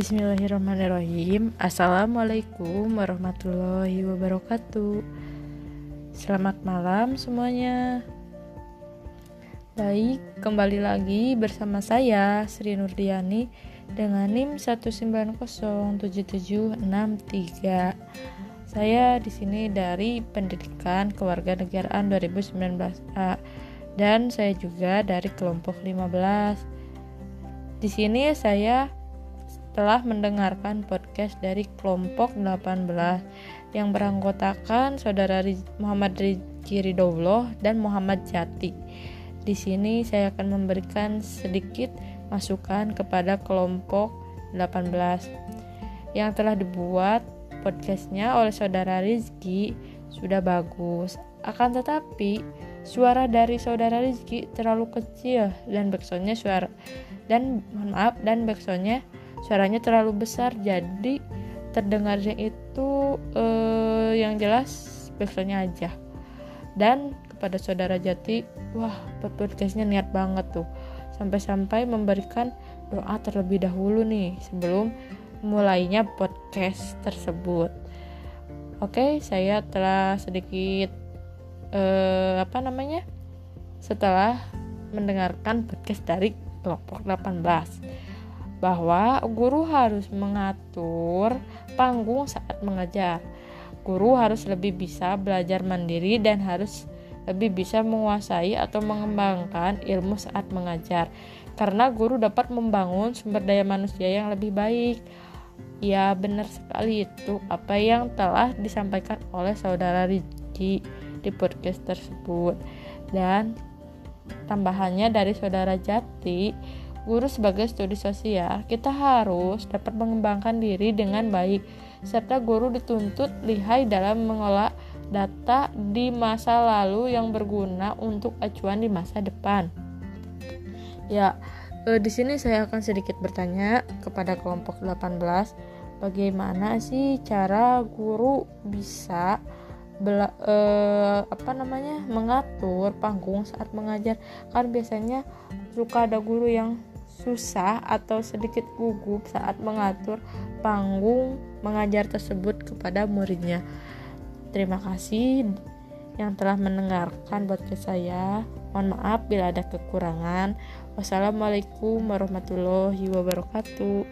Bismillahirrahmanirrahim Assalamualaikum warahmatullahi wabarakatuh Selamat malam semuanya Baik, kembali lagi bersama saya Sri Nurdiani dengan NIM 1907763. Saya di sini dari Pendidikan Kewarganegaraan 2019A dan saya juga dari kelompok 15. Di sini saya telah mendengarkan podcast dari kelompok 18 yang beranggotakan saudara Muhammad Rizky Ridowloh dan Muhammad Jati. Di sini saya akan memberikan sedikit masukan kepada kelompok 18 yang telah dibuat podcastnya oleh saudara Rizky sudah bagus. Akan tetapi suara dari saudara Rizky terlalu kecil dan backsoundnya suara dan mohon maaf dan backsoundnya suaranya terlalu besar jadi terdengarnya itu uh, yang jelas backsoundnya aja. Dan kepada saudara Jati wah podcastnya niat banget tuh. Sampai-sampai memberikan doa terlebih dahulu nih sebelum mulainya podcast tersebut. Oke saya telah sedikit uh, apa namanya? Setelah mendengarkan podcast dari kelompok 18 bahwa guru harus mengatur panggung saat mengajar. Guru harus lebih bisa belajar mandiri dan harus lebih bisa menguasai atau mengembangkan ilmu saat mengajar. Karena guru dapat membangun sumber daya manusia yang lebih baik. Ya, benar sekali itu apa yang telah disampaikan oleh saudara Riji di podcast tersebut. Dan tambahannya dari saudara Jati, guru sebagai studi sosial, kita harus dapat mengembangkan diri dengan baik, serta guru dituntut lihai dalam mengolah data di masa lalu yang berguna untuk acuan di masa depan. Ya, eh, di sini saya akan sedikit bertanya kepada kelompok 18, bagaimana sih cara guru bisa bela, eh, apa namanya mengatur panggung saat mengajar kan biasanya suka ada guru yang susah atau sedikit gugup saat mengatur panggung mengajar tersebut kepada muridnya. Terima kasih yang telah mendengarkan podcast saya. Mohon maaf bila ada kekurangan. Wassalamualaikum warahmatullahi wabarakatuh.